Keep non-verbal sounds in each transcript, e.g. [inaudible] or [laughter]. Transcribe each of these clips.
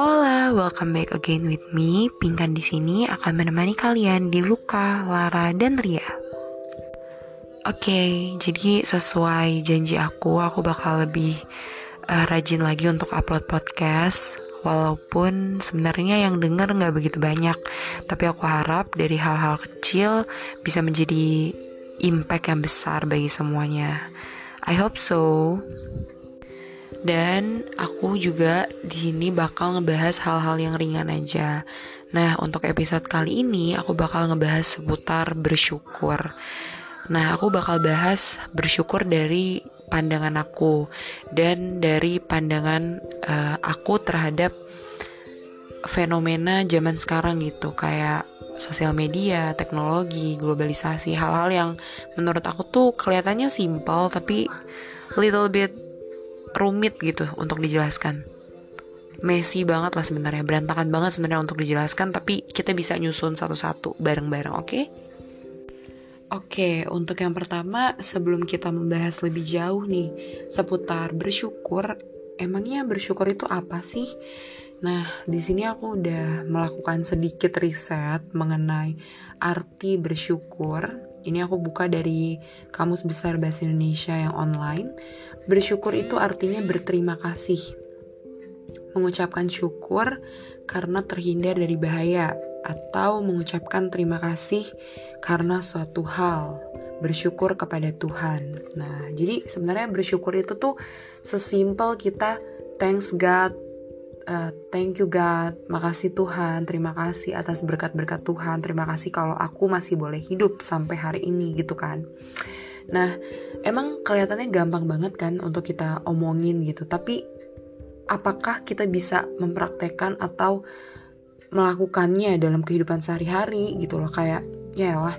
Hola, welcome back again with me. Pingkan di sini akan menemani kalian di Luka, Lara, dan Ria. Oke, okay, jadi sesuai janji aku, aku bakal lebih uh, rajin lagi untuk upload podcast. Walaupun sebenarnya yang denger nggak begitu banyak, tapi aku harap dari hal-hal kecil bisa menjadi impact yang besar bagi semuanya. I hope so. Dan aku juga di sini bakal ngebahas hal-hal yang ringan aja. Nah, untuk episode kali ini aku bakal ngebahas seputar bersyukur. Nah, aku bakal bahas bersyukur dari pandangan aku dan dari pandangan uh, aku terhadap fenomena zaman sekarang gitu, kayak sosial media, teknologi, globalisasi, hal-hal yang menurut aku tuh kelihatannya simpel tapi little bit rumit gitu untuk dijelaskan. Messy banget lah sebenarnya, berantakan banget sebenarnya untuk dijelaskan, tapi kita bisa nyusun satu-satu bareng-bareng, oke? Okay? Oke, untuk yang pertama, sebelum kita membahas lebih jauh nih seputar bersyukur, emangnya bersyukur itu apa sih? Nah, di sini aku udah melakukan sedikit riset mengenai arti bersyukur ini aku buka dari Kamus Besar Bahasa Indonesia yang online. Bersyukur itu artinya berterima kasih. Mengucapkan syukur karena terhindar dari bahaya atau mengucapkan terima kasih karena suatu hal bersyukur kepada Tuhan. Nah, jadi sebenarnya bersyukur itu tuh sesimpel kita thanks God uh, thank you God, makasih Tuhan, terima kasih atas berkat-berkat Tuhan, terima kasih kalau aku masih boleh hidup sampai hari ini gitu kan. Nah, emang kelihatannya gampang banget kan untuk kita omongin gitu, tapi apakah kita bisa mempraktekkan atau melakukannya dalam kehidupan sehari-hari gitu loh? Kayak ya lah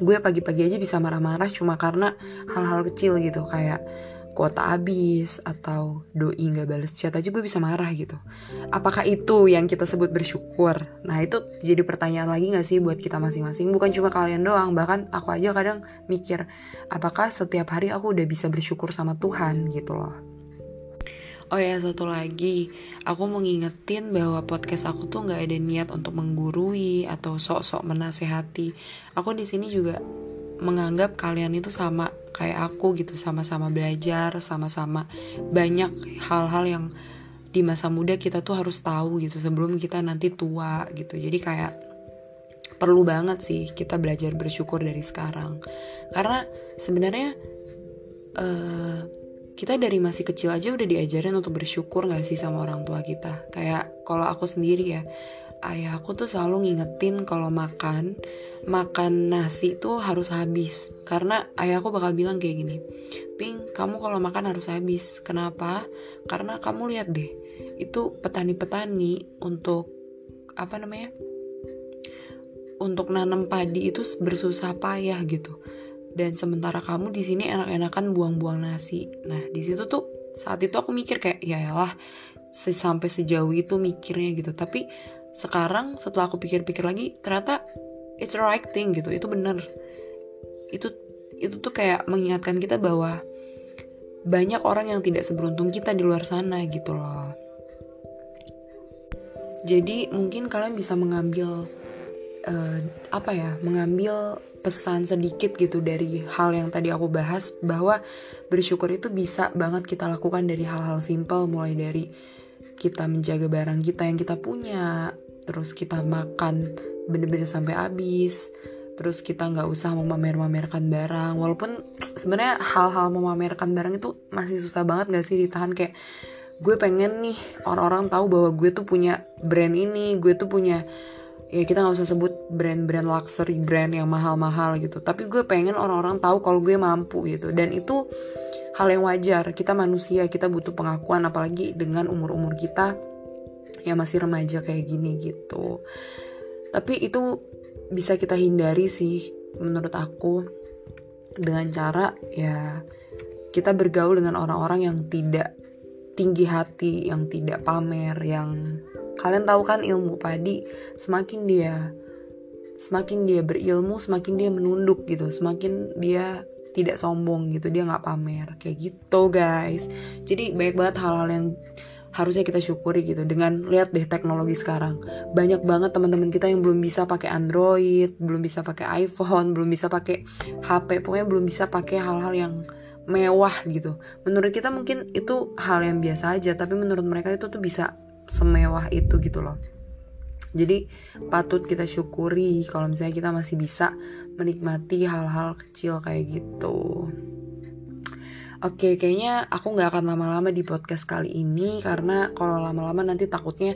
gue pagi-pagi aja bisa marah-marah cuma karena hal-hal kecil gitu. Kayak kuota habis atau doi nggak balas chat aja gue bisa marah gitu. Apakah itu yang kita sebut bersyukur? Nah itu jadi pertanyaan lagi nggak sih buat kita masing-masing? Bukan cuma kalian doang, bahkan aku aja kadang mikir, apakah setiap hari aku udah bisa bersyukur sama Tuhan gitu loh. Oh ya satu lagi, aku mau ngingetin bahwa podcast aku tuh nggak ada niat untuk menggurui atau sok-sok menasehati. Aku di sini juga menganggap kalian itu sama kayak aku gitu sama-sama belajar sama-sama banyak hal-hal yang di masa muda kita tuh harus tahu gitu sebelum kita nanti tua gitu. Jadi kayak perlu banget sih kita belajar bersyukur dari sekarang. Karena sebenarnya uh, kita dari masih kecil aja udah diajarin untuk bersyukur gak sih sama orang tua kita? Kayak kalau aku sendiri ya ayahku tuh selalu ngingetin kalau makan makan nasi tuh harus habis. Karena ayahku bakal bilang kayak gini Ping kamu kalau makan harus habis. Kenapa? Karena kamu lihat deh itu petani-petani untuk apa namanya untuk nanam padi itu bersusah payah gitu. Dan sementara kamu di sini enak-enakan buang-buang nasi. Nah di situ tuh saat itu aku mikir kayak ya lah sampai sejauh itu mikirnya gitu. Tapi sekarang setelah aku pikir-pikir lagi ternyata it's the right thing gitu itu bener. Itu itu tuh kayak mengingatkan kita bahwa banyak orang yang tidak seberuntung kita di luar sana gitu loh. Jadi mungkin kalian bisa mengambil uh, apa ya mengambil pesan sedikit gitu dari hal yang tadi aku bahas bahwa bersyukur itu bisa banget kita lakukan dari hal-hal simpel mulai dari kita menjaga barang kita yang kita punya. Terus kita makan bener-bener sampai habis. Terus kita nggak usah memamer-mamerkan barang. Walaupun sebenarnya hal-hal memamerkan barang itu masih susah banget gak sih ditahan? Kayak gue pengen nih orang-orang tahu bahwa gue tuh punya brand ini gue tuh punya ya kita nggak usah sebut brand-brand luxury brand yang mahal-mahal gitu. Tapi gue pengen orang-orang tahu kalau gue mampu gitu. Dan itu hal yang wajar. Kita manusia kita butuh pengakuan apalagi dengan umur-umur kita yang masih remaja kayak gini gitu. Tapi itu bisa kita hindari sih menurut aku. Dengan cara ya kita bergaul dengan orang-orang yang tidak tinggi hati, yang tidak pamer, yang kalian tahu kan ilmu padi semakin dia semakin dia berilmu, semakin dia menunduk gitu, semakin dia tidak sombong gitu dia nggak pamer. Kayak gitu guys. Jadi banyak banget hal-hal yang harusnya kita syukuri gitu. Dengan lihat deh teknologi sekarang. Banyak banget teman-teman kita yang belum bisa pakai Android belum bisa pakai iPhone belum bisa pakai HP pokoknya belum bisa pakai hal-hal yang mewah gitu. Menurut kita mungkin itu hal yang biasa aja tapi menurut mereka itu tuh bisa semewah itu gitu loh jadi patut kita syukuri kalau misalnya kita masih bisa menikmati hal-hal kecil kayak gitu. Oke, kayaknya aku nggak akan lama-lama di podcast kali ini karena kalau lama-lama nanti takutnya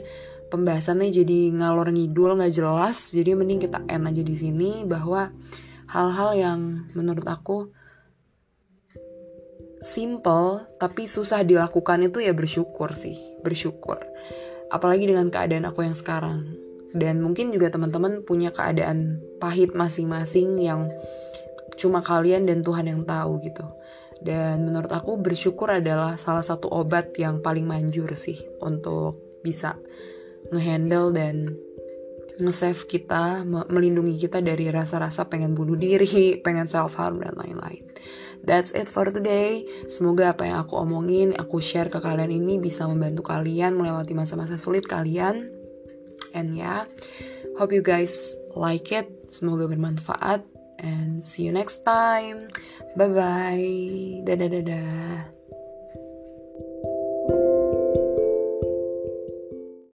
pembahasannya jadi ngalor ngidul nggak jelas. Jadi mending kita end aja di sini bahwa hal-hal yang menurut aku simple tapi susah dilakukan itu ya bersyukur sih, bersyukur. Apalagi dengan keadaan aku yang sekarang. Dan mungkin juga teman-teman punya keadaan pahit masing-masing yang cuma kalian dan Tuhan yang tahu gitu dan menurut aku bersyukur adalah salah satu obat yang paling manjur sih untuk bisa ngehandle dan nge-save kita, melindungi kita dari rasa-rasa pengen bunuh diri, [laughs] pengen self harm dan lain-lain. That's it for today. Semoga apa yang aku omongin, aku share ke kalian ini bisa membantu kalian melewati masa-masa sulit kalian. And yeah, hope you guys like it. Semoga bermanfaat and see you next time. Bye bye. Dadah dadah.